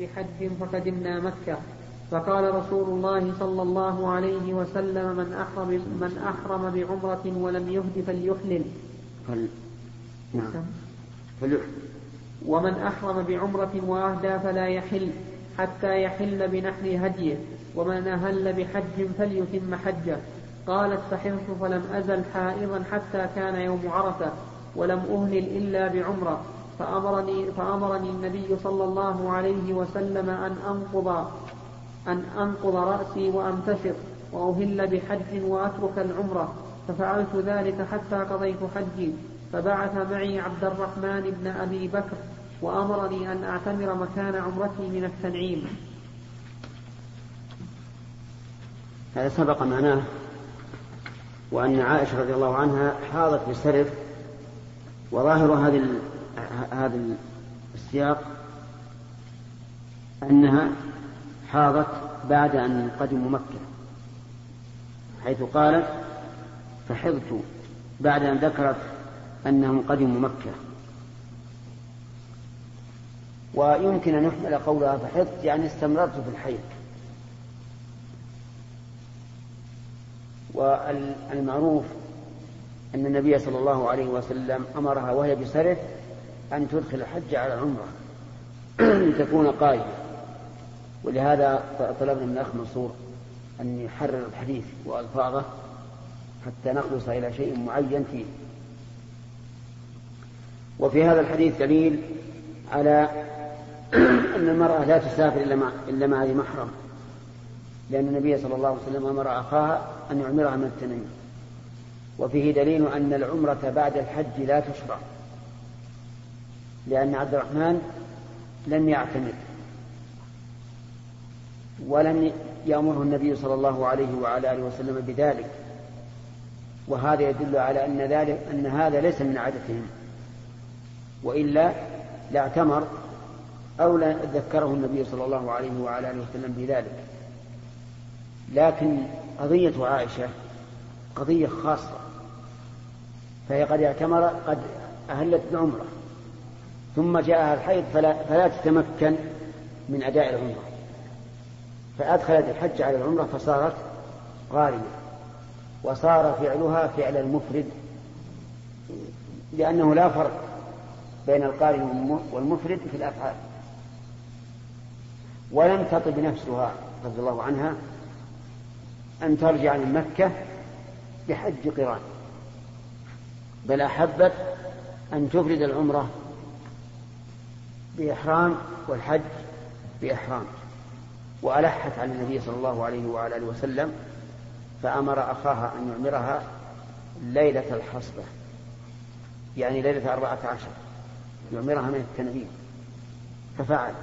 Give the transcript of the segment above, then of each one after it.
بحج فقدمنا مكة. فقال رسول الله صلى الله عليه وسلم من أحرم, من أحرم بعمرة ولم يهد فليحلل. فل... نعم. فليحلل. ومن أحرم بعمرة وأهدى فلا يحل حتى يحل بنحر هديه ومن أهل بحج فليتم حجه. قالت فحرت فلم أزل حائضا حتى كان يوم عرفة ولم أهلل إلا بعمرة. فأمرني, فأمرني النبي صلى الله عليه وسلم أن أنقض أن أنقض رأسي وأمتشط وأهل بحج وأترك العمرة ففعلت ذلك حتى قضيت حجي. فبعث معي عبد الرحمن بن أبي بكر وأمرني أن أعتمر مكان عمرتي من التنعيم. هذا سبق معناه وأن عائشة رضي الله عنها حاضت بسرف وظاهر هذه هذا السياق أنها حاضت بعد أن قدموا مكة حيث قالت فحضت بعد أن ذكرت أنهم قدموا مكة. ويمكن أن يحمل قولها فحضت يعني استمررت في الحيض. والمعروف أن النبي صلى الله عليه وسلم أمرها وهي بسرف أن تدخل الحج على العمرة. لتكون قائمة. ولهذا طلبنا من الأخ منصور أن يحرر الحديث وألفاظه حتى نخلص إلى شيء معين فيه. وفي هذا الحديث دليل على أن المرأة لا تسافر إلا مع إلا مع ذي محرم. لأن النبي صلى الله عليه وسلم أمر أخاها أن يعمرها من التنعيم وفيه دليل أن العمرة بعد الحج لا تشرع. لأن عبد الرحمن لم يعتمر ولم يأمره النبي صلى الله عليه وعلى آله وسلم بذلك وهذا يدل على أن ذلك أن هذا ليس من عادتهم وإلا لاعتمر أو ذكره النبي صلى الله عليه وعلى آله وسلم بذلك. لكن قضية عائشة قضية خاصة فهي قد اعتمر قد أهلت بعمرة. ثم جاءها الحيض فلا, فلا تتمكن من أداء العمرة. فأدخلت الحج على العمرة فصارت قارنة وصار فعلها فعل المفرد لأنه لا فرق بين القارن والمفرد في الأفعال. ولم تطب نفسها رضي الله عنها أن ترجع من مكة بحج قران. بل أحبت أن تفرد العمرة بإحرام والحج بإحرام وألحت على النبي صلى الله عليه وعلى آله وسلم فأمر أخاها أن يعمرها ليلة الحصبة يعني ليلة أربعة عشر يعمرها من التنعيم ففعل.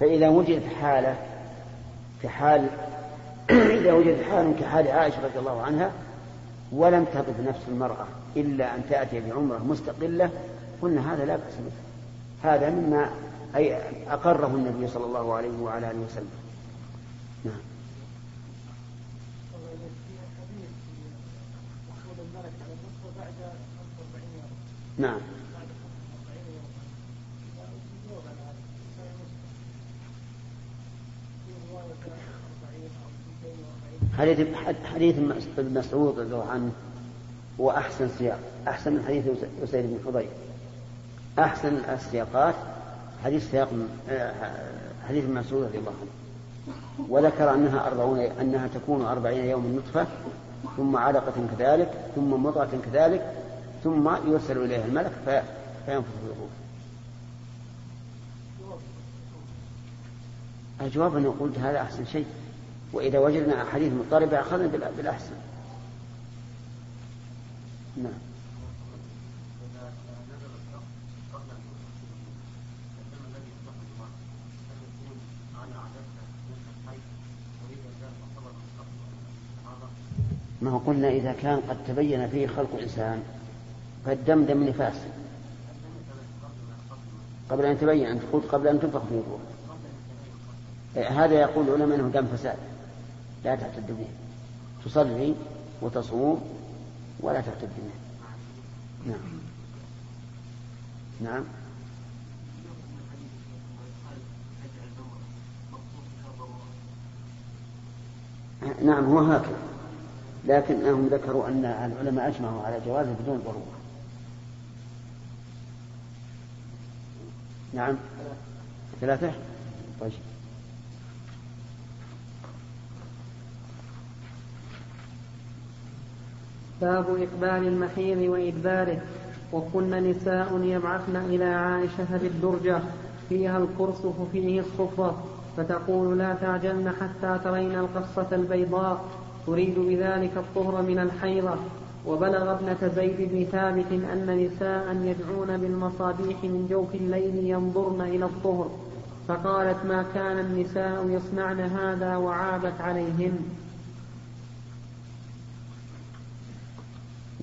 فإذا وجدت حالة في حال إذا وجدت حال كحال عائشة رضي الله عنها ولم تقف نفس المرأة إلا أن تأتي بعمرة مستقلة قلنا هذا لا بأس به. هذا مما أي أقره النبي صلى الله عليه وعلى آله وسلم. نعم. نعم. حديث حديث ابن مسعود رضي الله عنه هو أحسن سياق. أحسن من حديث أسيد بن حضير أحسن السياقات حديث سياق آه، حديث مسعود رضي الله عنه. وذكر أنها أربعون أنها تكون أربعين يوما نطفة ثم علقة كذلك ثم مضغة كذلك ثم يرسل إليها الملك فينفخ في الروح الجواب أنه قلت هذا أحسن شيء. وإذا وجدنا أحاديث مضطربة أخذنا بالأحسن. نعم. قلنا إذا كان قد تبين فيه خلق الإنسان فالدم دم نفاس. قبل أن تبين أن تقول قبل أن تنفخ في الروح إيه، هذا يقول العلماء أنه دم فساد. لا تعتد به. تصلي وتصوم ولا تعتد به. نعم. نعم. نعم هو هكذا. لكنهم ذكروا أن العلماء أجمعوا على جوازه بدون ضرورة. نعم. ثلاثة؟ طيب. باب إقبال المحيض وإدباره. وكن نساء يبعثن إلى عائشة بالدرجة فيها القرصف فيه الصفرة فتقول لا تعجلن حتى ترين القصة البيضاء. تريد بذلك الطهر من الحيضة. وبلغ ابنة زيد بن ثابت أن نساء يدعون بالمصابيح من جوف الليل ينظرن إلى الطهر. فقالت ما كان النساء يصنعن هذا وعابت عليهن.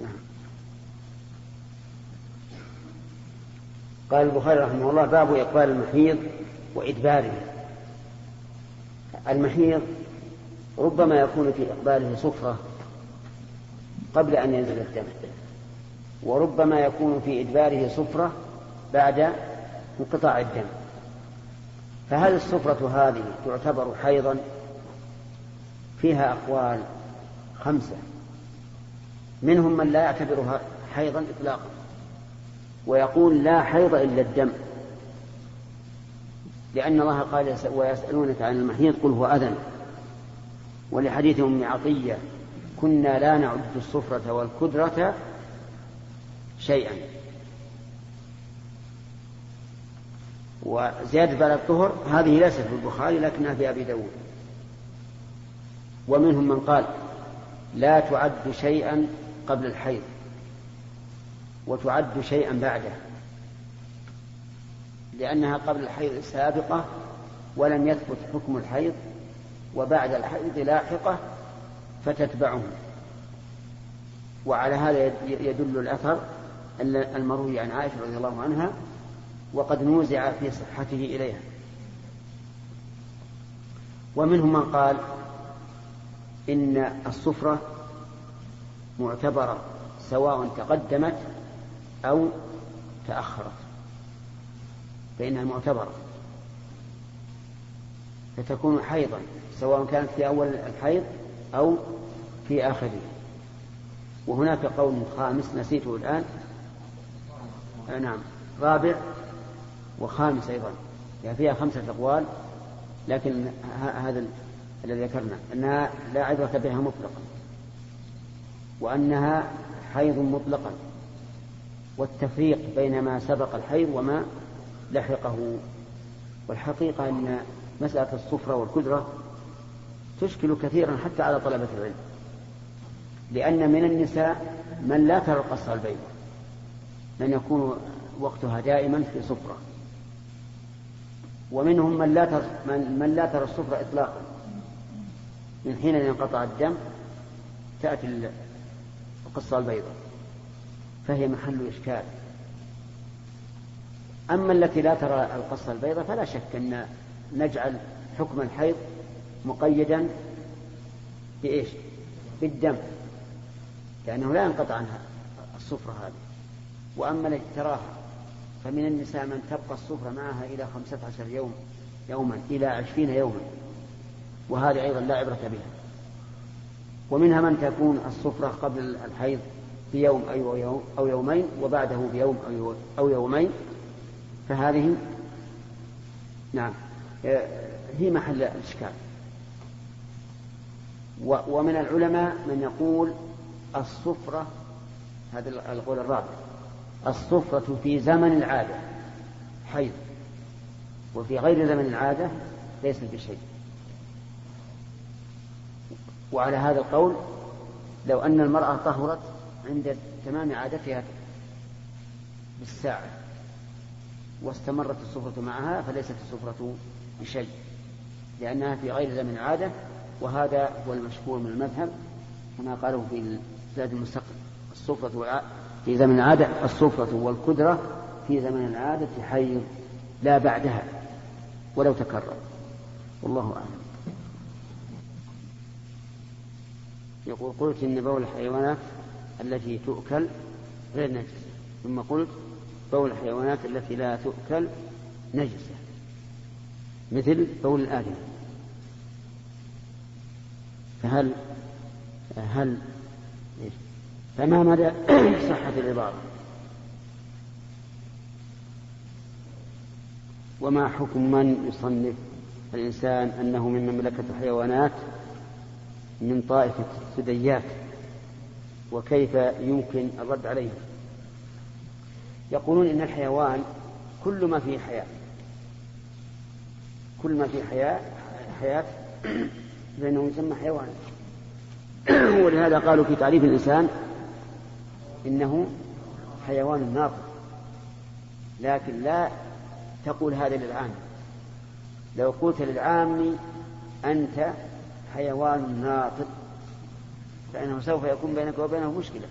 نعم. قال البخاري رحمه الله باب إقبال المحيض وإدباره. المحيض ربما يكون في إقباله صفرة قبل أن ينزل الدم. وربما يكون في إدباره صفرة بعد انقطاع الدم. فهل الصفرة هذه تعتبر حيضا؟ فيها أقوال خمسة. منهم من لا يعتبرها حيضا إطلاقا ويقول لا حيض إلا الدم. لأن الله قال ويسألونك عن المحيض قل هو أذن. ولحديث أم عطية كنا لا نعد الصفرة والكدرة شيئا. وزيادة بعد الطهر هذه ليست في البخاري لكنها في أبي داود. ومنهم من قال لا تعد شيئا قبل الحيض وتعد شيئا بعده لأنها قبل الحيض سابقة ولم يثبت حكم الحيض وبعد الحيض لاحقة فتتبعه وعلى هذا يدل الأثر المروي عن عائشة رضي الله عنها وقد نوزع في صحته إليها. ومنهم من قال إن الصفرة معتبرة سواء تقدمت أو تأخرت فإنها معتبرة. فتكون حيضا سواء كانت في أول الحيض أو في آخره. وهناك قول خامس نسيته الآن. آه نعم. رابع وخامس أيضا. يعني فيها خمسة أقوال لكن هذا الذي ذكرنا أنها لا عبرة بها مطلقا وأنها حيض مطلقا والتفريق بين ما سبق الحيض وما لحقه. والحقيقة أن مسألة الصفرة والكدرة تشكل كثيرا حتى على طلبة العلم. لأن من النساء من لا ترى القصة البيضاء من يكون وقتها دائما في صفرة. ومنهم من لا ترى من, من لا ترى الصفرة إطلاقا. من حين ينقطع الدم تأتي القصة البيضاء فهي محل إشكال. أما التي لا ترى القصة البيضاء فلا شك أن نجعل حكم الحيض مقيدا بإيش؟ بالدم. لأنه لا ينقطع عنها الصفرة هذه. وأما التي تراها فمن النساء من تبقى الصفرة معها إلى خمسة عشر يوم يوما إلى عشرين يوما. وهذه أيضا لا عبرة بها. ومنها من تكون الصفرة قبل الحيض بيوم أو يومين وبعده بيوم أو يومين. فهذه نعم. هي محل الإشكال ومن العلماء من يقول الصفرة هذا القول الرابع الصفرة في زمن العادة حيض وفي غير زمن العادة ليست بشيء وعلى هذا القول لو أن المرأة طهرت عند تمام عادتها بالساعة واستمرت الصفرة معها فليست الصفرة بشيء لأنها في غير زمن العادة وهذا هو المشهور من المذهب كما قالوا في زاد المستقبل الصفرة في زمن العادة الصفرة والكدرة في زمن العادة حيض لا بعدها ولو تكرر. والله أعلم. يقول قلت إن بول الحيوانات التي تؤكل غير نجسة ثم قلت بول الحيوانات التي لا تؤكل نجسة. مثل بول الآدمي فهل هل فما مدى صحة العبارة؟ وما حكم من يصنف الإنسان أنه من مملكة الحيوانات من طائفة الثدييات؟ وكيف يمكن الرد عليه يقولون إن الحيوان كل ما فيه حياة. كل ما فيه حياة حياة فإنه يسمى حيوانا ولهذا قالوا في تعريف الإنسان إنه حيوان ناطق لكن لا تقول هذا للعام. لو قلت للعام أنت حيوان ناطق فإنه سوف يكون بينك وبينه مشكلة.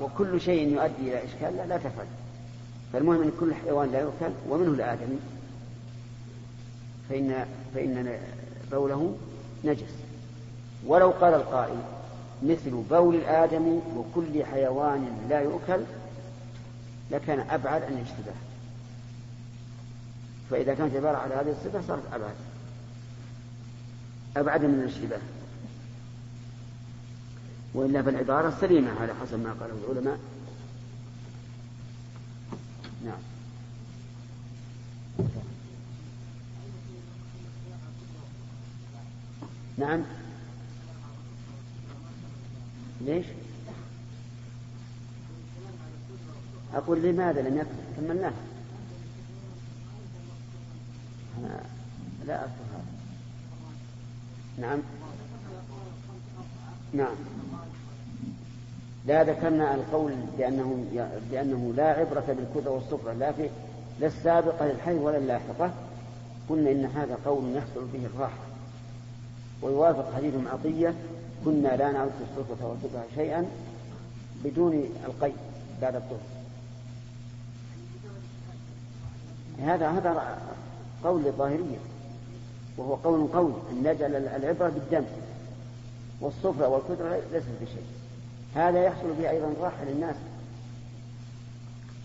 وكل شيء يؤدي إلى إشكال لا, لا تفعل. فالمهم أن كل حيوان لا يؤكل ومنه الآدمي. فإن فإن بوله نجس. ولو قال القائل مثل بول الآدم وكل حيوان لا يؤكل لكان أبعد عن الاشتباه فإذا كانت عبارة على هذه الصفة صارت أبعد. أبعد من الاشتباه وإلا فالعبارة سليمة على حسب ما قاله العلماء. نعم. نعم. ليش؟ أقول لماذا لم يكن؟ كملناه. لا أذكر هذا. نعم. نعم. لا ذكرنا القول بأنه بأنه لا عبرة بالكثر والصفرة لا في لا السابقة للحي ولا اللاحقة. قلنا إن هذا قول يحصل به الراحة. ويوافق حديث عطية كنا لا نعد الصفرة والصفرة شيئا بدون القيد بعد الطهر. هذا هذا قول للظاهرية وهو قول قوي أن نجعل العبرة بالدم والصفرة والكثرة ليست بشيء. هذا يحصل به أيضا راحة للناس.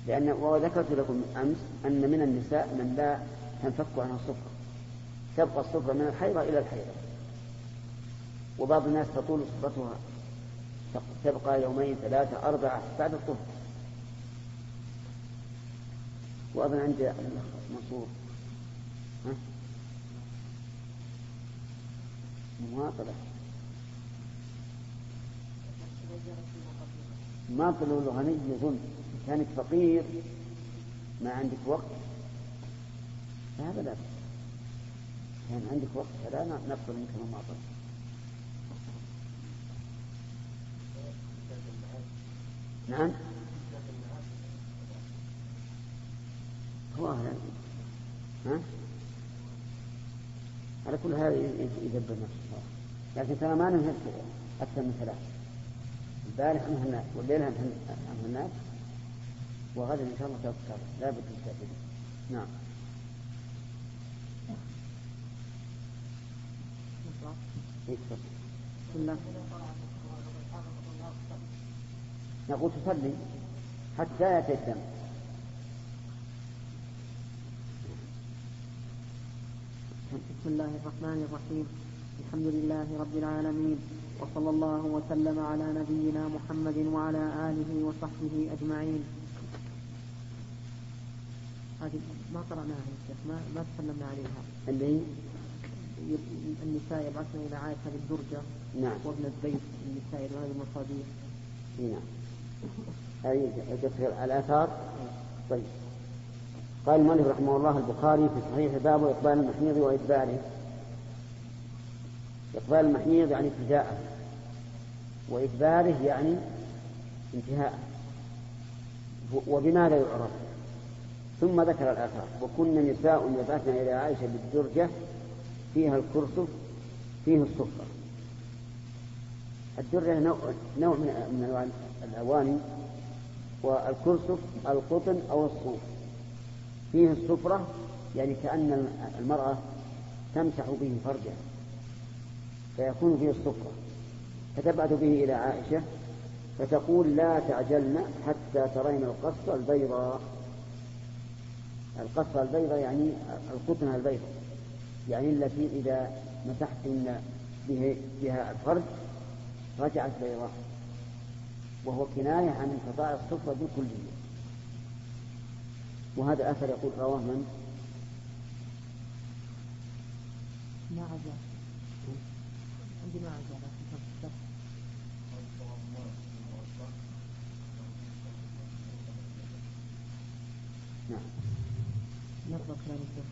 لأن وذكرت لكم أمس أن من النساء من لا تنفك عنها الصفرة تبقى الصفرة من الحيضة إلى الحيضة. وبعض الناس تطول صفرتها تبقى يومين ثلاثة أربعة بعد الطهر وأظن عندي منصور ها؟ ما طلوا غني يظن. كانك فقير ما عندك وقت. هذا لا كان عندك وقت فلا نقبل منك المماطلة نعم؟ هو ها؟ على كل هذا يدبر نفسه. لكن ترى ما ننهي أكثر من ثلاث البارح أنهى والليلة أنهى الناس وغدا إن شاء الله تذكر لا بد من نعم. نقول تصلي حتى يأتي الدم. بسم الله الرحمن الرحيم. الحمد لله رب العالمين. وصلى الله وسلم على نبينا محمد وعلى آله وصحبه أجمعين. هذه ما قرأناها يا شيخ ما ما تكلمنا عليها. اللي النساء يبعثن إلى عائشة بالدرجة نعم. وابن الزيت النساء هذه المصاديق. نعم. هذه الآثار؟ طيب. قال المؤلف رحمه الله البخاري في صحيح باب إقبال المحيض وإدباره إقبال المحيض يعني ابتداءه وإدباره يعني انتهاء وبماذا يعرف؟ ثم ذكر الآثار وكن نساء يبعثن إلى عائشة بالدرجة فيها الكرسف فيه الصفة الدرجة نوع, نوع من أنواع الأواني والكرسف القطن أو الصوف. فيه الصفرة يعني كأن المرأة تمسح به فرجها. فيكون فيه الصفرة فتبعث به إلى عائشة فتقول لا تعجلن حتى ترين القصة البيضاء. القصة البيضاء يعني القطنة البيضاء. يعني التي إذا مسحت بها الفرج رجعت بيضاء. وهو كناية عن انقطاع الصفرة بالكلية وهذا الأثر يقول رواه من؟ ما نقرأ كلام الشيخ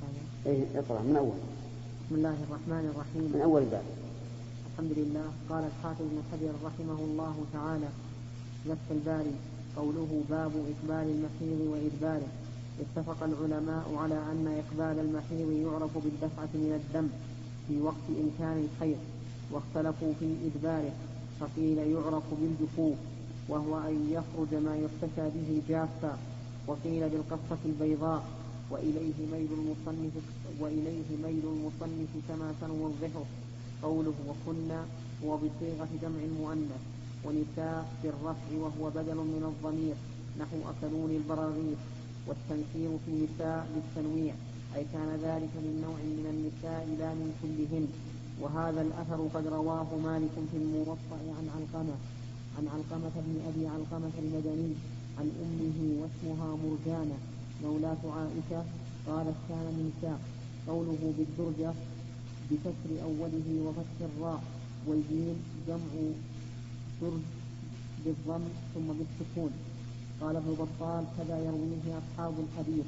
إيه اقرأ من أول؟ بسم الله الرحمن الرحيم. من أول باب. الحمد لله. قال الحافظ ابن حجر رحمه الله تعالى نفس الباري قوله باب إقبال المحيض وإدباره. اتفق العلماء على أن إقبال المحيض يعرف بالدفعة من الدم في وقت إمكان الحيض واختلفوا في إدباره فقيل يعرف بالجفوف وهو أن يخرج ما يختشى به جافا وقيل بالقصة البيضاء وإليه ميل المصنف وإليه ميل المصنف كما سنوضحه قوله وكنا هو بصيغة جمع مؤنث ونساء بالرفع وهو بدل من الضمير نحو أكلوني البراغيث والتنكير في نساء للتنويع أي كان ذلك من نوع من النساء لا من كلهن. وهذا الأثر قد رواه مالك في الموطأ عن علقمة عن علقمة بن أبي علقمة المدني عن أمه واسمها مرجانة مولاة عائشة قالت كان من شاء قوله بالدرجة بكسر أوله وفتح الراء والجيم جمع درج بالضم ثم بالسكون. قال ابن بطال كذا يرويه أصحاب الحديث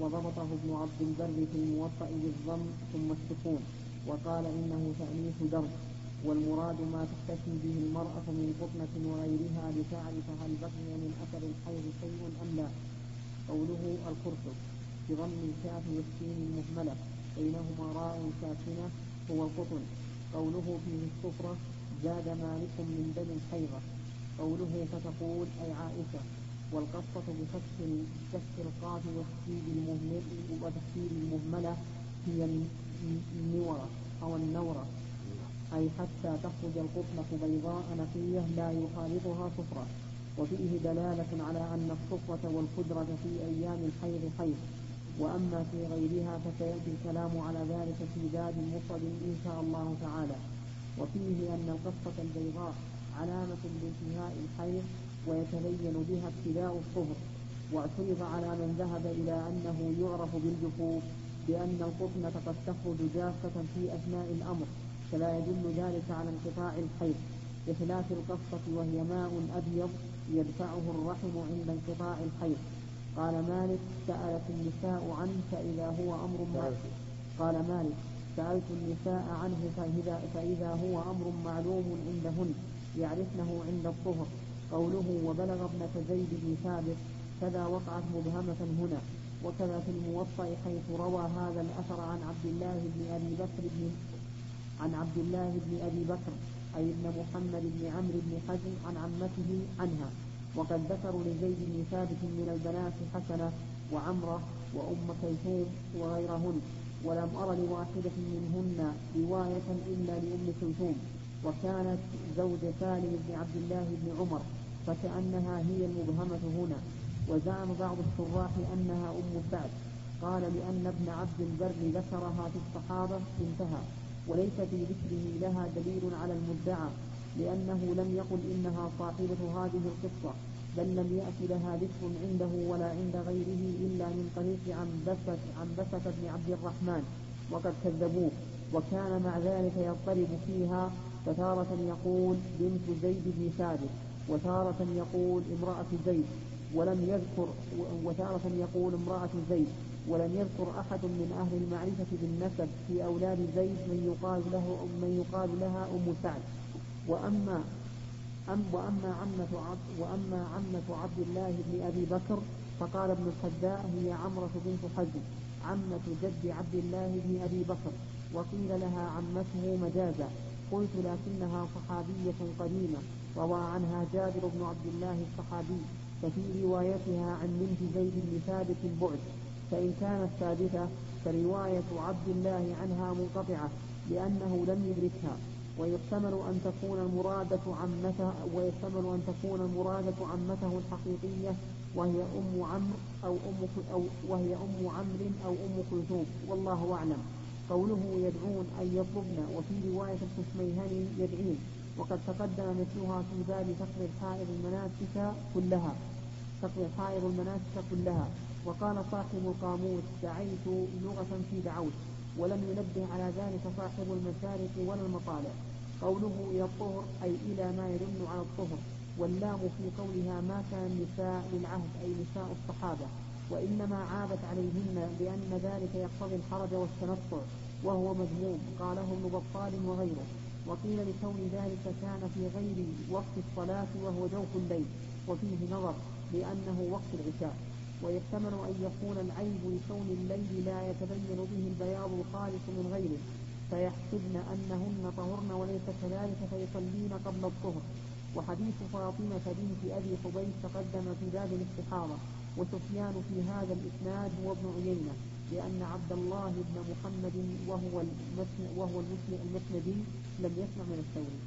وضبطه ابن عبد البر في الموطأ بالضم ثم السكون. وقال إنه تأنيث درج والمراد ما تختفي به المرأة من قطنة وغيرها لتعرف هل بقي من أثر الحيض شيء أم لا. قوله القرص بضم الكاف والسين المهملة بينهما راء ساكنة هو القطن. قوله فيه الصفرة زاد مالك من بني الحيضة. قوله فتقول أي عائشة والقصة بفتح القاف وتسديد المهملة هي النورة أو النورة. أي حتى تخرج القطنة بيضاء نقية لا يخالطها صفرة. وفيه دلالة على أن الصفرة والخدرة في أيام الحيض حيض وأما في غيرها فسيأتي الكلام على ذلك في باب مفرد إن شاء الله تعالى. وفيه أن القصة البيضاء علامة لانتهاء الحيض ويتبين بها ابتداء الصفر واعترض على من ذهب إلى أنه يعرف بالجفوف بأن القطنة قد تخرج جافة في أثناء الأمر فلا يدل ذلك على انقطاع الحيض. بخلاف القصة وهي ماء أبيض يدفعه الرحم عند انقطاع الحيض. قال مالك سألت النساء عنه فإذا هو أمر قال مالك سألت النساء عنه فإذا, فإذا هو أمر معلوم عندهن يعرفنه عند الطهر. قوله وبلغ ابنة زيد بن ثابت كذا وقعت مبهمة هنا. وكذا في الموطأ حيث روى هذا الأثر عن عبد الله بن أبي بكر بن عن عبد الله بن أبي بكر أي ابن محمد بن عمرو بن حزم عن عمته عنها. وقد ذكروا لزيد بن ثابت من البنات حسنة وعمرة وأم كلثوم وغيرهن ولم أر لواحدة منهن رواية إلا لأم كلثوم. وكانت زوج سالم بن عبد الله بن عمر فكأنها هي المبهمة هنا. وزعم بعض الشراح أنها أم سعد قال لأن ابن عبد البر ذكرها في الصحابة انتهى وليس في ذكره لها دليل على المدعى لأنه لم يقل إنها صاحبة هذه القصة بل لم يأت لها ذكر عنده ولا عند غيره إلا من طريق عنبسة عنبسة بن عبد الرحمن وقد كذبوه وكان مع ذلك يضطرب فيها فتارة يقول بنت زيد بن ثابت وتارة يقول امرأة زيد. ولم يذكر وتارة يقول امرأة زيد ولم يذكر أحد من أهل المعرفة بالنسب في أولاد زيد من يقال له من يقال لها أم سعد. وأما أم وأما عمة عبد وأما عمة عبد الله بن أبي بكر فقال ابن الحداء هي عمرة بنت حزم عمة جد عبد الله بن أبي بكر. وقيل لها عمته مجازا. قلت لكنها صحابية قديمة روى عنها جابر بن عبد الله الصحابي. ففي روايتها عن بنت زيد بن ثابت البعد فإن كانت ثابتة فرواية عبد الله عنها منقطعة لأنه لم يدركها ويحتمل أن تكون المرادة عمته ويحتمل أن تكون المرادة عمته الحقيقية وهي أم عمرو أو أم أو وهي أم عمرو أو أم كلثوم والله أعلم. قوله يدعون أي يطلبن وفي رواية الخشميهني يدعين. وقد تقدم مثلها في باب فقر الحائض المناسك كلها. فقر الحائض المناسك كلها. وقال صاحب القاموس دعيت لغة في دعوت ولم ينبه على ذلك صاحب المشارق ولا المطالع. قوله إلى الطهر أي إلى ما يدل على الطهر. واللام في قولها ما كان النساء للعهد أي نساء الصحابة. وإنما عابت عليهن لأن ذلك يقتضي الحرج والتنطع وهو مذموم قاله ابن بطال وغيره. وقيل لكون ذلك كان في غير وقت الصلاة وهو جوف الليل وفيه نظر لأنه وقت العشاء. ويحتمل أن يكون العيب لكون الليل لا يتبين به البياض الخالص من غيره فيحسبن أنهن طهرن وليس كذلك فيصلين قبل الطهر وحديث فاطمة بنت أبي حبيب تقدم في باب الاستحاضة وسفيان في هذا الإسناد هو ابن عيينة. لأن عبد الله بن محمد وهو وهو المسندي لم يسمع من الثوري.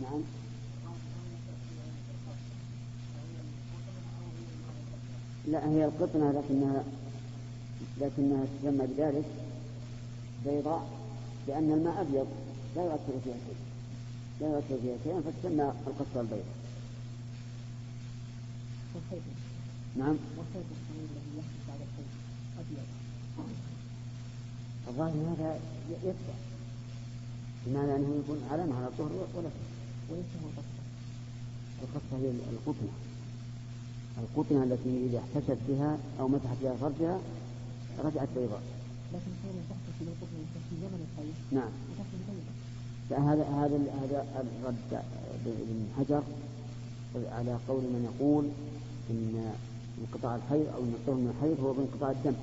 نعم لا هي القطنة لكنها لكنها تسمى بذلك بيضاء لأن الماء أبيض لا يؤثر فيها شيء لا يؤثر فيها شيئا فتسمى القصة البيضاء. نعم. الظاهر هذا يتبع بمعنى أنه يكون علامة على الطهر ولا وليس هو القصة القصة هي القطنة. القطنة التي إذا احتشت بها أو مسحت بها فرجها رجعت بيضاء. لكن كان تحت القطنة في زمن الحي نعم. هذا هذا هذا الرد ابن حجر على قول من يقول إن انقطاع الحيض أو الطهر من الحيض هو بانقطاع الدم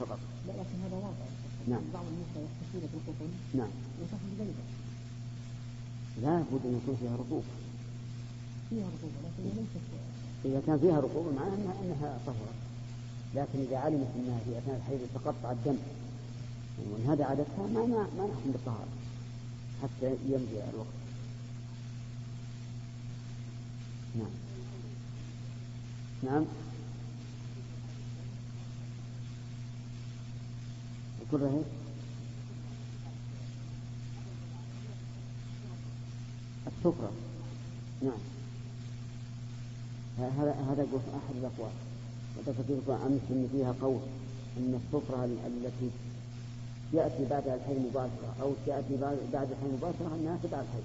فقط. لا لكن هذا واقع. نعم. بعض النساء يحتسون بالقطن. نعم. وتحمل بيضا. لا بد أن يكون فيها رطوبة. فيها رطوبة لكن ليست إذا كان فيها رطوبة معناها أنها, أنها طهرت لكن إذا علمت أنها في أثناء الحيض تقطع الدم وإن هذا عادتها ما ما, ما نحكم بالطهارة حتى يمضي الوقت. نعم. نعم. كلها هيك السفرة نعم. هذا هذا أحد الأقوال. وذكرت أمس أن فيها قول أن السفرة التي يأتي بعدها الحي مباشرة أو تأتي بعد الحي مباشرة أنها تبع الحي.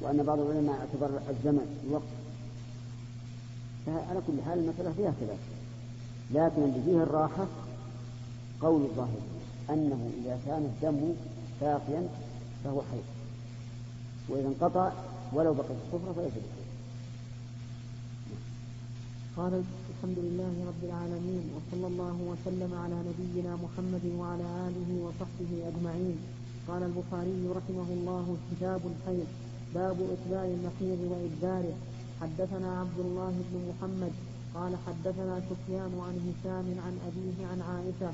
وأن بعض العلماء اعتبر الزمن الوقت فعلى كل حال المسألة فيها خلاف. لكن اللي فيه الراحة قول الظاهر أنه إذا كان الدم باقيا فهو حي. وإذا انقطع ولو بقي الصفرة فليس بحي قال الحمد لله رب العالمين وصلى الله وسلم على نبينا محمد وعلى آله وصحبه أجمعين. قال البخاري رحمه الله كتاب الحيض باب إتباع المحيض وإدباره حدثنا عبد الله بن محمد قال حدثنا سفيان عن هشام عن أبيه عن عائشة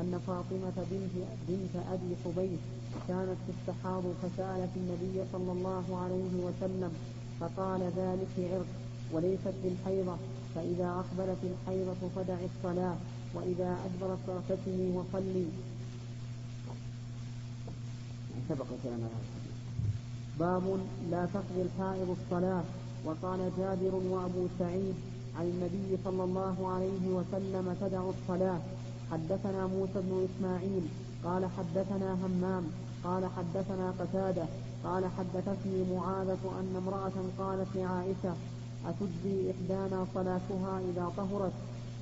أن فاطمة بنت, بنت أبي حبيب كانت تستحاض فسألت النبي صلى الله عليه وسلم فقال ذلك عرق وليست بالحيضة. فإذا أقبلت الحيضة فدع الصلاة وإذا أدبرت فاغتسلي وصلي سبق كلام باب لا تقضي الحائض الصلاة وقال جابر وأبو سعيد عن النبي صلى الله عليه وسلم تدع الصلاة. حدثنا موسى بن إسماعيل قال حدثنا همام قال حدثنا قتادة قال حدثتني معاذة أن امرأة قالت لعائشة أتجزي إحدانا صلاتها إذا طهرت؟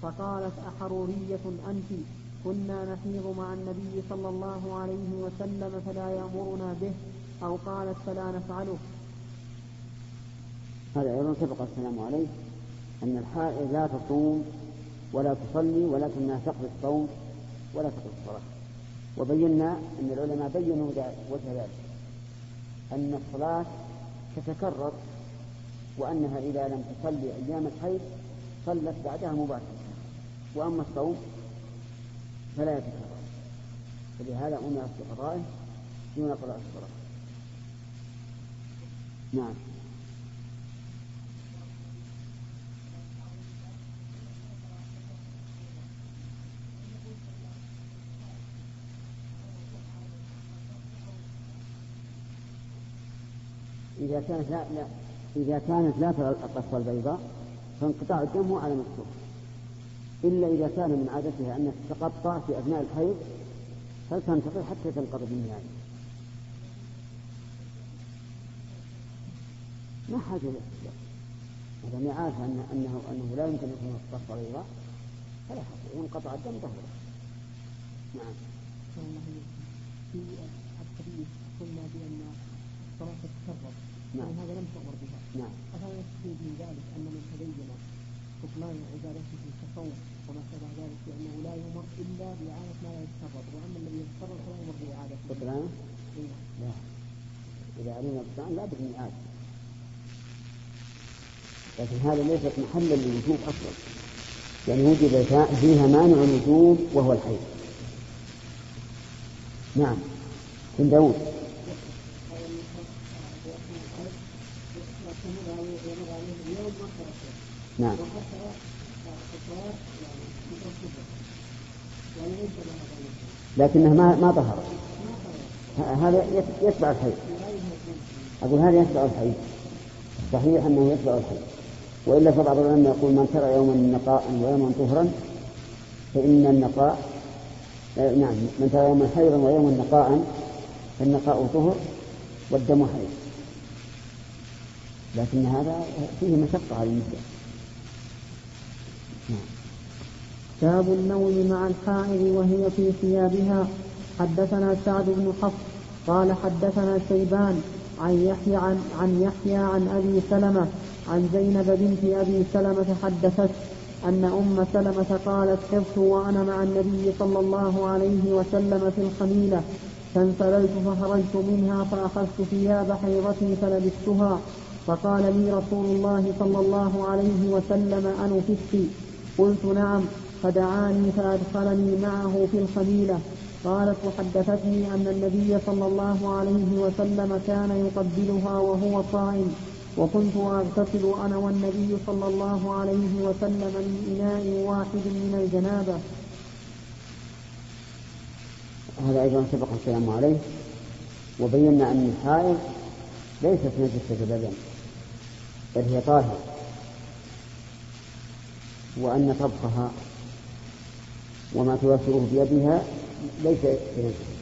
فقالت أحرورية أنت. كنا نحيض مع النبي صلى الله عليه وسلم فلا يأمرنا به أو قالت فلا نفعله. هذا أيضا سبق السلام عليه أن الحائض لا تصوم ولا تصلي ولكنها تقضي الصوم ولا تقضي الصلاة. وبينا أن العلماء بينوا وجه ذلك أن الصلاة تتكرر وأنها إذا لم تصلي أيام الحيض صلت بعدها مباشرة. وأما الصوم فلا يتكرر فلهذا أمر في قضائه دون قضاء الصلاة نعم. إذا كانت لا, لا إذا كانت لا ترى القصوى البيضاء فانقطاع الدم هو على مكتوب. إلا إذا كان من عادتها أن تتقطع في أثناء الحيض فلتنتظر حتى تنقضي بالنهاية ما حاجة للاحتجاج إذا ما عارف أن أنه أنه لا يمكن أن يكون القصة بيضاء فلا حاجة. وانقطع الدم طهر نعم. في الحديث قلنا بأن الصلاة تتكرر. نعم. هذا لم تؤمر بها. نعم. أفلا يستفيد من ذلك أن من تبين بطلان عبادته التصوف وما شابه ذلك بأنه لا يؤمر إلا بإعادة ما لا يتكرر وأما الذي يتكرر فلا يؤمر بإعادته بطلان؟ لا إذا علمنا بطلان لا بد من إعادة. لكن هذا ليست محلا للوجوب أصلا. يعني وجد فيها مانع الوجوب وهو الحي نعم. بن داود. نعم. لكنه ما ما طهر هذا يتبع الحي أقول هذا يتبع الحي صحيح أنه يتبع الحي وإلا فبعض العلماء يقول من ترى يوما نقاء ويوما طهرا فإن النقاء آه نعم من ترى يوما حيضا ويوما نقاء فالنقاء طهر والدم حيض. لكن هذا فيه مشقة على النساء نعم. باب النوم مع الحائض وهي في ثيابها. حدثنا سعد بن حفص قال حدثنا شيبان عن يحيى عن, عن يحيى عن أبي سلمة عن زينب بنت أبي سلمة حدثت أن أم سلمة قالت حفظت وأنا مع النبي صلى الله عليه وسلم في الخميلة. فانسللت فخرجت منها فأخذت ثياب حيضتي فلبستها. فقال لي رسول الله صلى الله عليه وسلم أنفست قلت نعم. فدعاني فأدخلني معه في الخميلة قالت وحدثتني أن النبي صلى الله عليه وسلم كان يقبلها وهو صائم. وكنت أغتسل أنا والنبي صلى الله عليه وسلم من إناء واحد من الجنابة. هذا أيضا سبق الكلام عليه. وبينا أن الحائض ليست نجسة بدن بل هي طاهرة وأن طبخها وما توفره بيدها ليس بنجس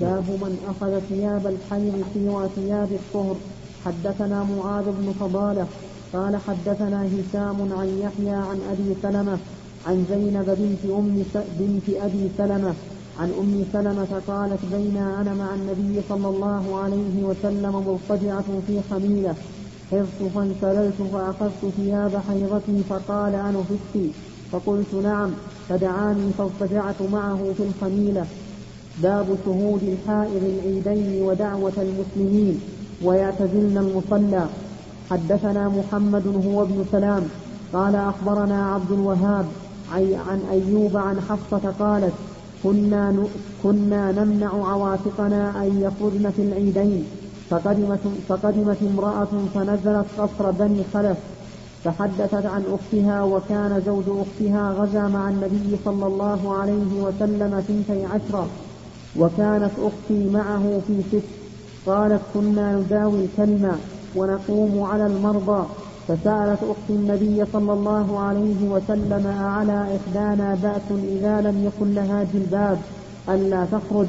باب من أخذ ثياب الحيض سوى ثياب الطهر. حدثنا معاذ بن فضالة قال حدثنا هشام عن يحيى عن أبي سلمة عن زينب بنت أم بنت أبي سلمة عن أم سلمة قالت بين أنا مع النبي صلى الله عليه وسلم مضطجعة في خميلة حفظت فانسللت فأخذت ثياب حيضتي فقال أنا فتي فقلت نعم فدعاني فاضطجعت معه في الخميلة باب شهود الحائض العيدين ودعوة المسلمين ويعتزلن المصلى. حدثنا محمد هو ابن سلام. قال أخبرنا عبد الوهاب عن أيوب عن حفصة قالت كنا كنا نمنع عواتقنا أن يخرجن في العيدين. فقدمت, فقدمت امرأة فنزلت قصر بني خلف فحدثت عن أختها وكان زوج أختها غزا مع النبي صلى الله عليه وسلم ثنتي عشرة وكانت أختي معه في ست. قالت كنا نداوي الكلمة ونقوم على المرضى. فسألت أخت النبي صلى الله عليه وسلم أعلى إحدانا بأس إذا لم يكن لها جلباب ألا تخرج؟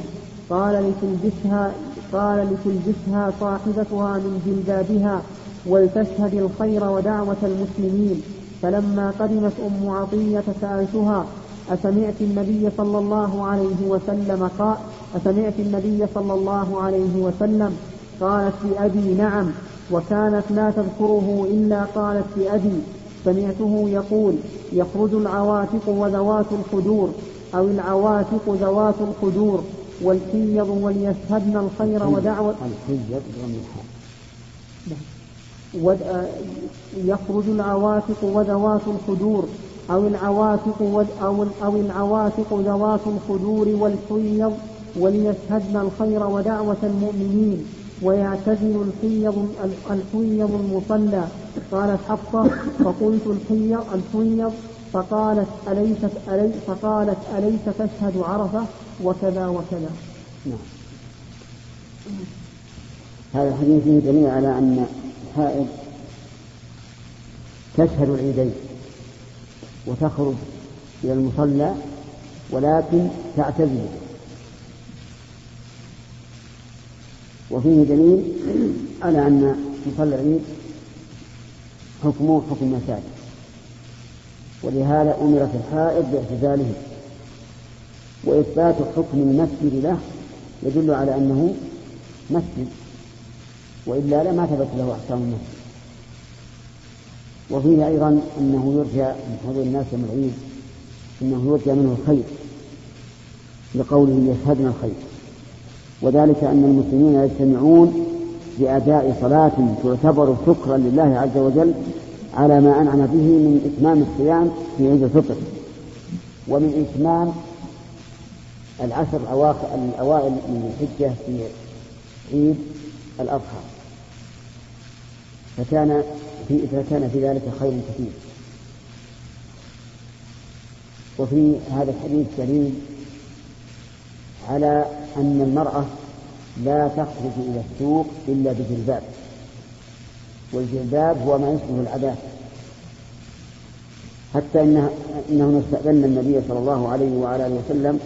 قال لتلبسها قال لتلبسها صاحبتها من جلبابها ولتشهد الخير ودعوة المسلمين. فلما قدمت أم عطية سألتها أسمعت النبي صلى الله عليه وسلم قال أسمعت النبي صلى الله عليه وسلم قالت بأبي نعم. وكانت لا تذكره إلا قالت بأبي سمعته يقول يخرج العواتق وذوات الخدور أو العواتق ذوات الخدور والحيض وليشهدن الخير ودعوة الحيض. يخرج العواتق وذوات الخدور أو العواتق. أو أو العواتق ذوات الخدور والحيض وليشهدن الخير ودعوة المؤمنين ويعتزل الحيض الحيض المصلى قالت حفصة فقلت الحيض الحيض فقالت أليست ألي فقالت أليس تشهد عرفة؟ وكذا وكذا. نعم. هذا الحديث فيه دليل على أن الحائض تشهد العيدين وتخرج إلى المصلى ولكن تعتزل. وفيه دليل على أن مصلى العيد حكمه حكم المساجد ولهذا أمرت الحائض باعتزاله. وإثبات حكم المسجد له يدل على أنه مسجد وإلا لما ثبت له أحكام المسجد. وفيه أيضا أنه يرجى من حضور الناس يوم العيد أنه يرجى منه الخير لقوله يشهدنا الخير. وذلك أن المسلمين يجتمعون بأداء صلاة تعتبر شكرا لله عز وجل على ما أنعم به من إتمام الصيام في عيد الفطر. ومن إتمام العشر الأوائل من الحجة في عيد الأضحى. فكان في فكان في ذلك خير كثير. وفي هذا الحديث دليل على أن المرأة لا تخرج إلى السوق إلا بجلباب. والجلباب هو ما يشبه العباءة حتى إنه إنه استأذن النبي صلى الله عليه وعلى آله وسلم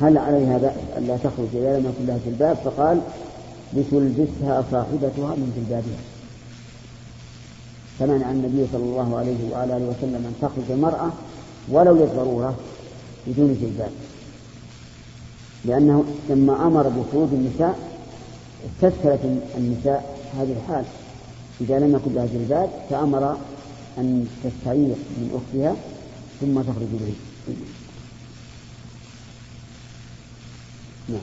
هل عليها بأس ألا تخرج إذا لم يكن لها جلباب؟ فقال لتلبسها صاحبتها من جلبابها. فمنع النبي صلى الله عليه وعلى آله وسلم أن تخرج المرأة ولو للضرورة بدون جلباب. لأنه لما أمر بخروج النساء استشكلت النساء هذه الحال. إذا لم يكن لها جلباب فأمر أن تستعير من أختها ثم تخرج به نعم.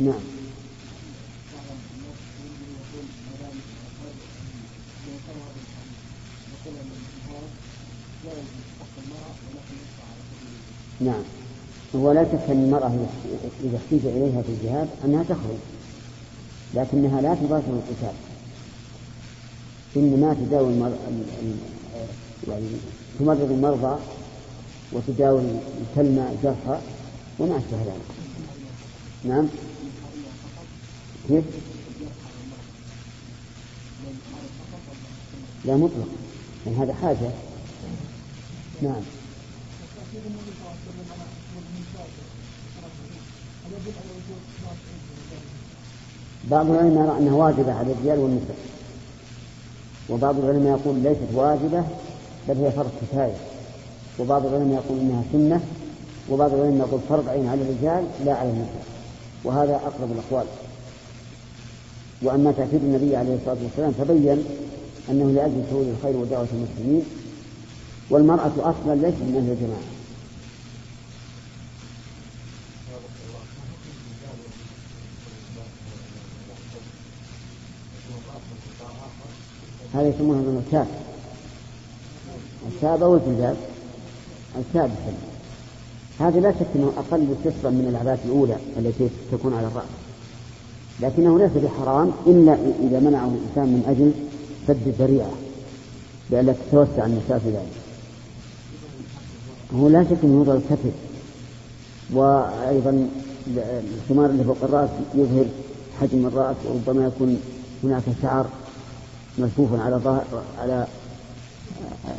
نعم. نعم. هو لا شك أن المرأة إذا احتيج إليها في الجهاد أنها تخرج لكنها لا تباشر القتال. إنما تداوي المر... يعني تمرض المرضى وتداوي تلمى الجرحى وما أشبه ذلك. نعم. كيف؟ لا مطلق يعني هذا حاجة. نعم. بعض العلماء يرى أنها واجبة على الرجال والنساء. وبعض العلماء يقول ليست واجبة بل هي فرض كفاية. وبعض العلماء يقول إنها سنة وبعض العلماء يقول فرض عين على الرجال لا على النساء. وهذا أقرب الأقوال. وأما تأكيد النبي عليه الصلاة والسلام فبين أنه لأجل شهود الخير ودعوة المسلمين والمرأة أصلا ليست من أهل الجماعة. هذا يسمونه من الكاب الكاب أو الجلباب الكاب هذا لا شك أنه أقل سترا من العباءة الأولى التي تكون على الرأس. لكنه ليس بحرام إلا إذا منعه الإنسان من أجل سد الذريعة لئلا تتوسع النساء في ذلك. هو لا شك أنه يوضع الكتف وأيضا الخمار اللي فوق الرأس يظهر حجم الرأس وربما يكون هناك شعر. ملفوف على ظهر على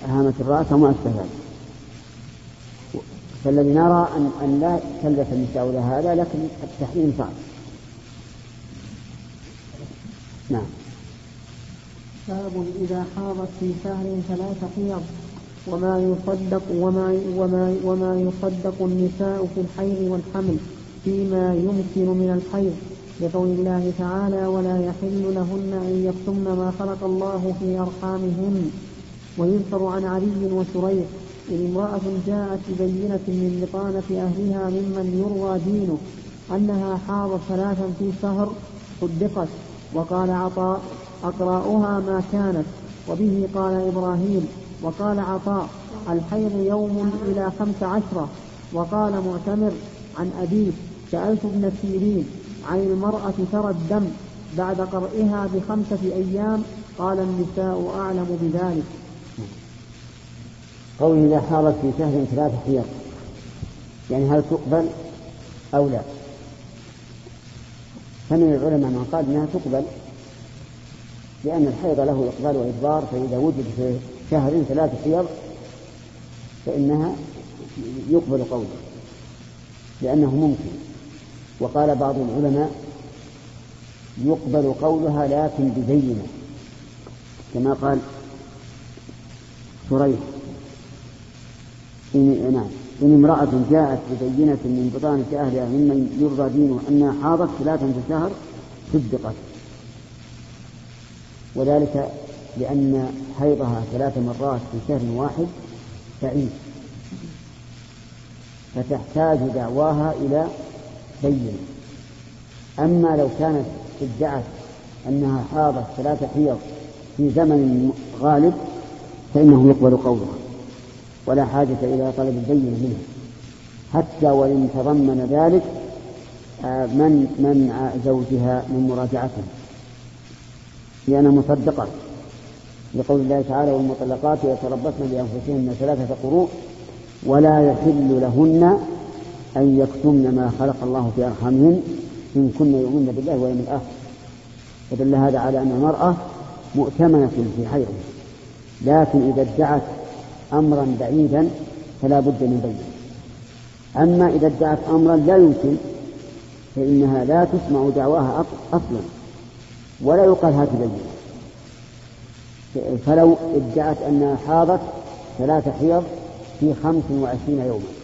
هامة الرأس أو ما أشبه ذلك. فالذي نرى أن أن لا تلبس النساء لهذا هذا لكن التحريم صعب. نعم. باب إذا حاضت في شهر ثلاث حيض وما يصدق وما وما وما يصدق النساء في الحيض والحمل فيما يمكن من الحيض. لقول الله تعالى ولا يحل لهن أن يكتمن ما خلق الله في أرحامهن. ويذكر عن علي وشريح إن امرأة جاءت ببينة من بطانة أهلها ممن يروى دينه أنها حاضت ثلاثا في شهر صدقت وقال عطاء أقراؤها ما كانت وبه قال إبراهيم وقال عطاء الحيض يوم إلى خمس عشرة وقال معتمر عن أبيه سألت ابن سيرين عن المرأة ترى الدم بعد قرئها بخمسة أيام قال النساء أعلم بذلك. قوله إذا حارت في شهر ثلاثة حيض يعني هل تقبل أو لا؟ فمن العلماء من قال إنها تقبل لأن الحيض له إقبال وإدبار فإذا وجد في شهر ثلاث حيض فإنها يقبل قوله لأنه ممكن. وقال بعض العلماء يقبل قولها لكن بزينه كما قال شريح إن نعم. إن امرأة جاءت ببينة من بطانة أهلها ممن يرضى دينه أنها حاضت ثلاثا في الشهر صدقت. وذلك لأن حيضها ثلاث مرات في شهر واحد بعيد فتحتاج دعواها إلى بينة أما لو كانت ادعت أنها حاضت ثلاث حيض في زمن غالب فإنه يقبل قولها ولا حاجة إلى طلب البينة منها. حتى وإن تضمن ذلك آه، من منع زوجها من مراجعته لأنها مصدقة. لقول الله تعالى والمطلقات يتربصن بأنفسهن ثلاثة قروء ولا يحل لهن أن يكتمن ما خلق الله في أرحامهن إن كن يؤمن بالله واليوم الآخر. فدل هذا على أن المرأة مؤتمنة في حيضها لكن إذا ادعت أمرا بعيدا فلا بد من بينه أما إذا ادعت أمرا لا يمكن فإنها لا تسمع دعواها أصلا ولا يقال هات فلو ادعت أنها حاضت ثلاث حيض في خمس وعشرين يوما.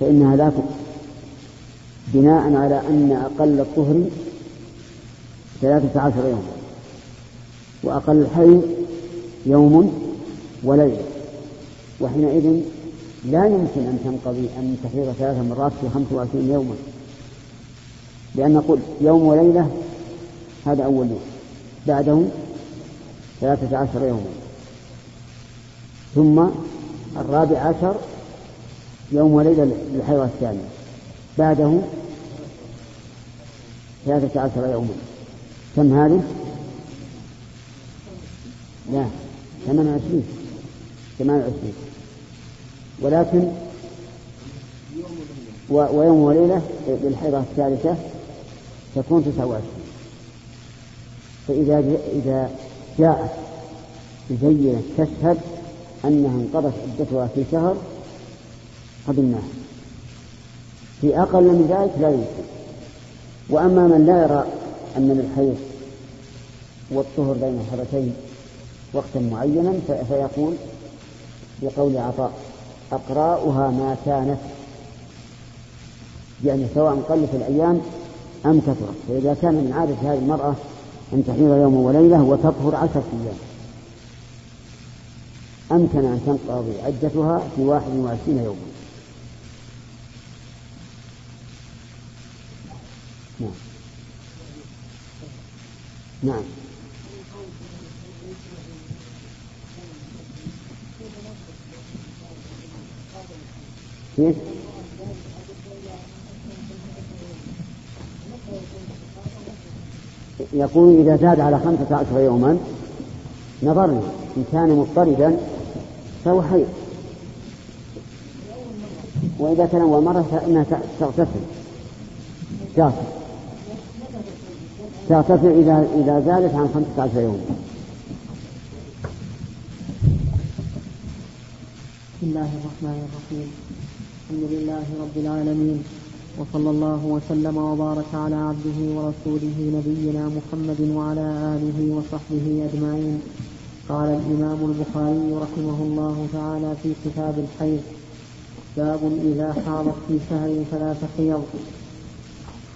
فإنها لا تقبل بناء على أن أقل الطهر ثلاثة عشر يوما وأقل الحي يوم وليلة. وحينئذ لا يمكن أن تنقضي أن تحيض ثلاث مرات في خمس وعشرين يوما. لأن نقول يوم وليلة هذا أول يوم بعده ثلاثة عشر يوما. ثم الرابع عشر يوم وليلة للحيض الثانية بعده ثلاثة عشر يوما. كم هذه؟ لا ثمان وعشرين. ثمان وعشرين. ولكن ويوم وليلة للحيضة الثالثة تكون تسعة وعشرين. فإذا إذا جاءت بزينة تشهد أنها انقضت عدتها في شهر قبلناها في أقل من ذلك لا يمكن. وأما من لا يرى أن للحيض والطهر بين الحرتين وقتا معينا فيقول بقول عطاء أقراؤها ما كانت. يعني سواء قلت الأيام أم كثرت. فإذا كان من عادة هذه المرأة أن تحيض يوم وليلة وتطهر عشرة أيام. أمكن أن تنقضي عدتها في واحد وعشرين يوما. نعم نعم. كيف؟ يقول إذا زاد على خمسة عشر يوما نظرنا إن كان مضطردا فهو حيض. وإذا كان أول مرة فإنها تغتسل. تغتسل تغتسل إذا إذا زادت عن خمسة عشر يوما بسم الله الرحمن الرحيم. الحمد لله رب العالمين. وصلى الله وسلم وبارك على عبده ورسوله نبينا محمد وعلى آله وصحبه أجمعين. قال الإمام البخاري رحمه الله تعالى في كتاب الحيض باب إذا حاضت في شهر ثلاث حيض.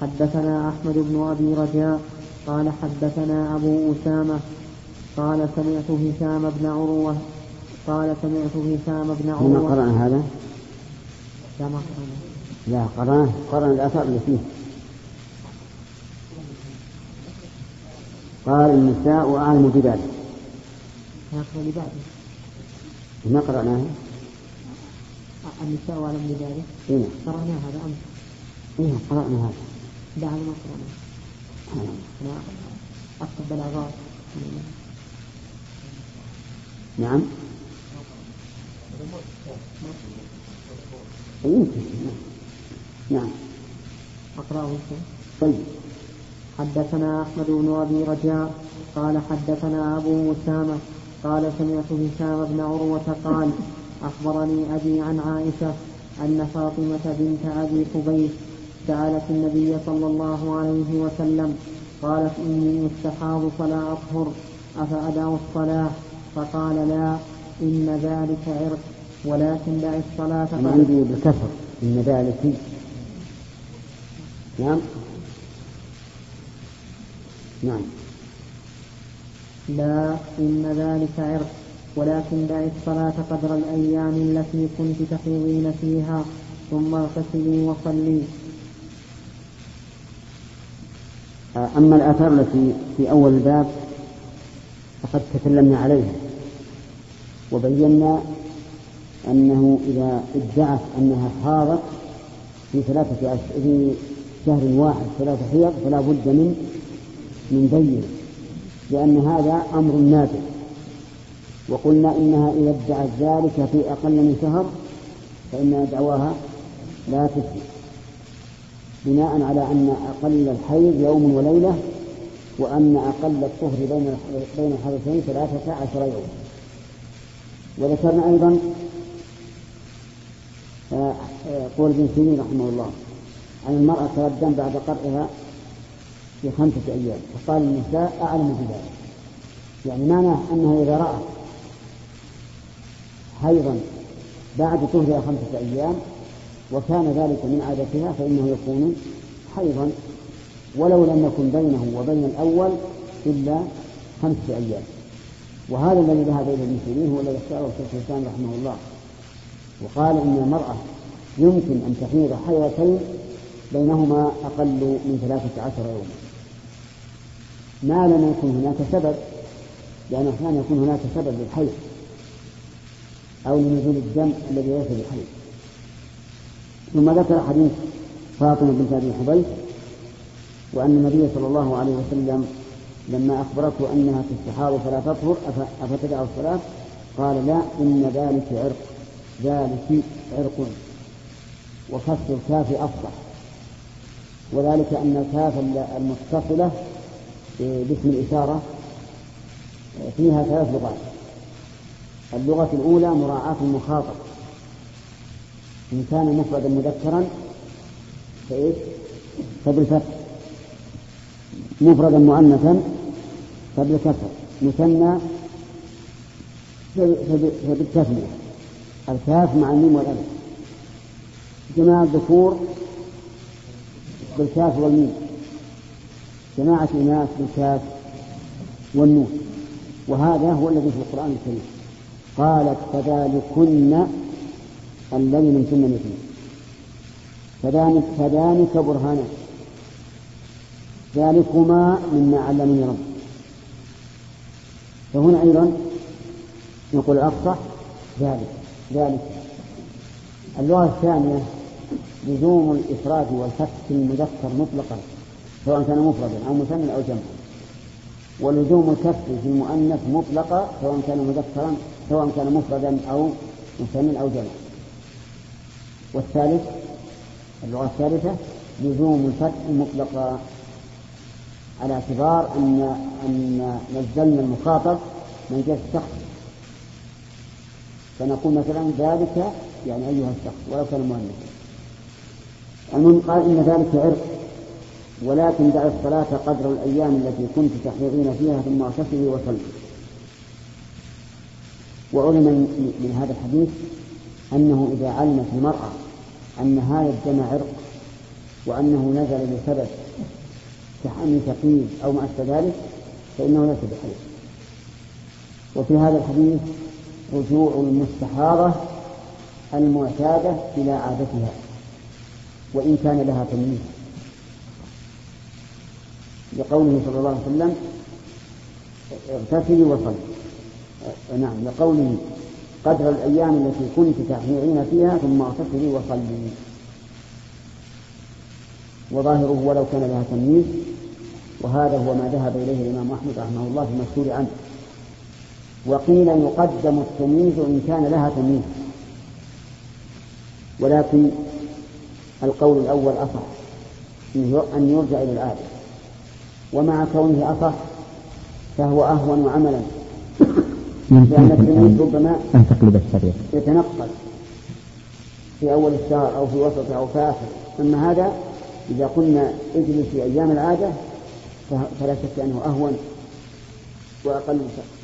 حدثنا أحمد بن أبي رجاء قال حدثنا أبو أسامة قال سمعت هشام بن عروة قال سمعت هشام بن عروة هنا قرأ هذا؟ لا ما لا قرأ قرأ الآثار اللي فيه. قال النساء أعلم بذلك ما قرأناه النساء أعلم بذلك إيه. قرأنا هذا أمس. إيه قرأنا هذا. بعد ما قرأنا. نعم. يمكن نعم. أقرأه. طيب. حدثنا أحمد بن أبي رجاء قال حدثنا أبو أسامة قال سمعت هشام بن عروة قال أخبرني أبي عن عائشة أن فاطمة بنت أبي قبيس سألت النبي صلى الله عليه وسلم قالت إني استحاض فلا أطهر أفأدع الصلاة؟ فقال لا إن ذلك عرق ولكن دع الصلاة أنا عندي بالكسر إن ذلك. نعم. نعم. لا إن ذلك عرق ولكن دع الصلاة قدر الأيام التي كنت تحيضين فيها ثم اغتسلي وصلي. أما الآثار التي في أول الباب فقد تكلمنا عليها. وبينا أنه إذا ادعت أنها حاضت في ثلاثة في شهر واحد ثلاثة حيض فلا بد من من بين لأن هذا أمر نادر. وقلنا إنها إذا ادعت ذلك في أقل من شهر فإن دعواها لا تثبت بناء على أن أقل الحيض يوم وليلة وأن أقل الطهر بين بين الحدثين ثلاثة عشر يوما وذكرنا أيضا آه، آه، قول ابن سيرين رحمه الله أن المرأة تردم بعد قرئها في خمسة أيام. فقال النساء أعلم بذلك. يعني معناه أنها إذا رأت حيضا بعد طهرها خمسة أيام وكان ذلك من عادتها فإنه يكون حيضا ولو لم يكن بينه وبين الأول إلا خمسة أيام. وهذا الذي ذهب إليه ابن سيرين هو الذي اختاره شيخ الإسلام رحمه الله. وقال إن المرأة يمكن أن تحيض حيضتين بينهما أقل من ثلاثة عشر يوما. ما لم يكن هناك سبب لأن أحيانا يكون هناك سبب للحيض أو لنزول الدم الذي ليس بالحيض ثم ذكر حديث فاطمة بنت أبي حبيش وأن النبي صلى الله عليه وسلم لما أخبرته أنها تستحاض فلا تطهر أفتدع الصلاة قال لا إن ذلك عرق ذلك عرق وكسر الكاف أفصح وذلك أن الكاف المتصلة باسم الإشارة فيها ثلاث لغات اللغة الأولى مراعاة المخاطب. إن كان مفردا مذكرا فإيش؟ فبالفتح مفردا مؤنثا فبالكسر. مثنى فبالتثنية الكاف مع الميم والألف. جماعة الذكور بالكاف والميم. جماعة الإناث بالكاف والنون. وهذا هو الذي في القرآن الكريم. قالت فذلكن الذي من سنة اثنين فذلك فذلك برهانان ذلكما مما علمني ربي. فهنا أيضا يقول الأفصح ذلك ذلك. اللغة الثانية لزوم الإفراد والفتح المذكر مطلقا سواء كان مفردا أو مثنى أو جمعا ولزوم الكسر في المؤنث مطلقا سواء كان مذكرا سواء كان مفردا أو مثنى أو جمعا والثالث اللغة الثالثة لزوم الفتح مطلقا على اعتبار أن أن نزلنا المخاطب من جهة الشخص. فنقول مثلا ذلك يعني أيها الشخص ولو كان مؤنثا المهم قال إن ذلك عرق ولكن دع الصلاة قدر الأيام التي كنت تحيضين فيها ثم اغتسلي وصلي. وعلم من هذا الحديث أنه إذا علمت المرأة أن هذا الدم عرق وأنه نزل بسبب كحمل ثقيل أو ما أشبه ذلك فإنه ليس بحيض وفي هذا الحديث رجوع المستحاضة المعتادة إلى عادتها وإن كان لها تمييز. لقوله صلى الله عليه وسلم اغتسلي وصلي. نعم لقوله قدر الأيام التي كنت تحيرين فيها ثم اغتسلي وصلي. وظاهره ولو كان لها تمييز وهذا هو ما ذهب إليه الإمام أحمد رحمه الله في المشهور عنه. وقيل يقدم التمييز إن كان لها تمييز. ولكن القول الأول أصح أن يرجع إلى العادة. ومع كونه أصح فهو أهون عملا. لأن التلميذ ربما أن تقلب يتنقل في أول الشهر أو في وسطه أو في آخره. أما هذا إذا قلنا اجلس في أيام العادة فلا شك أنه أهون وأقل مشقة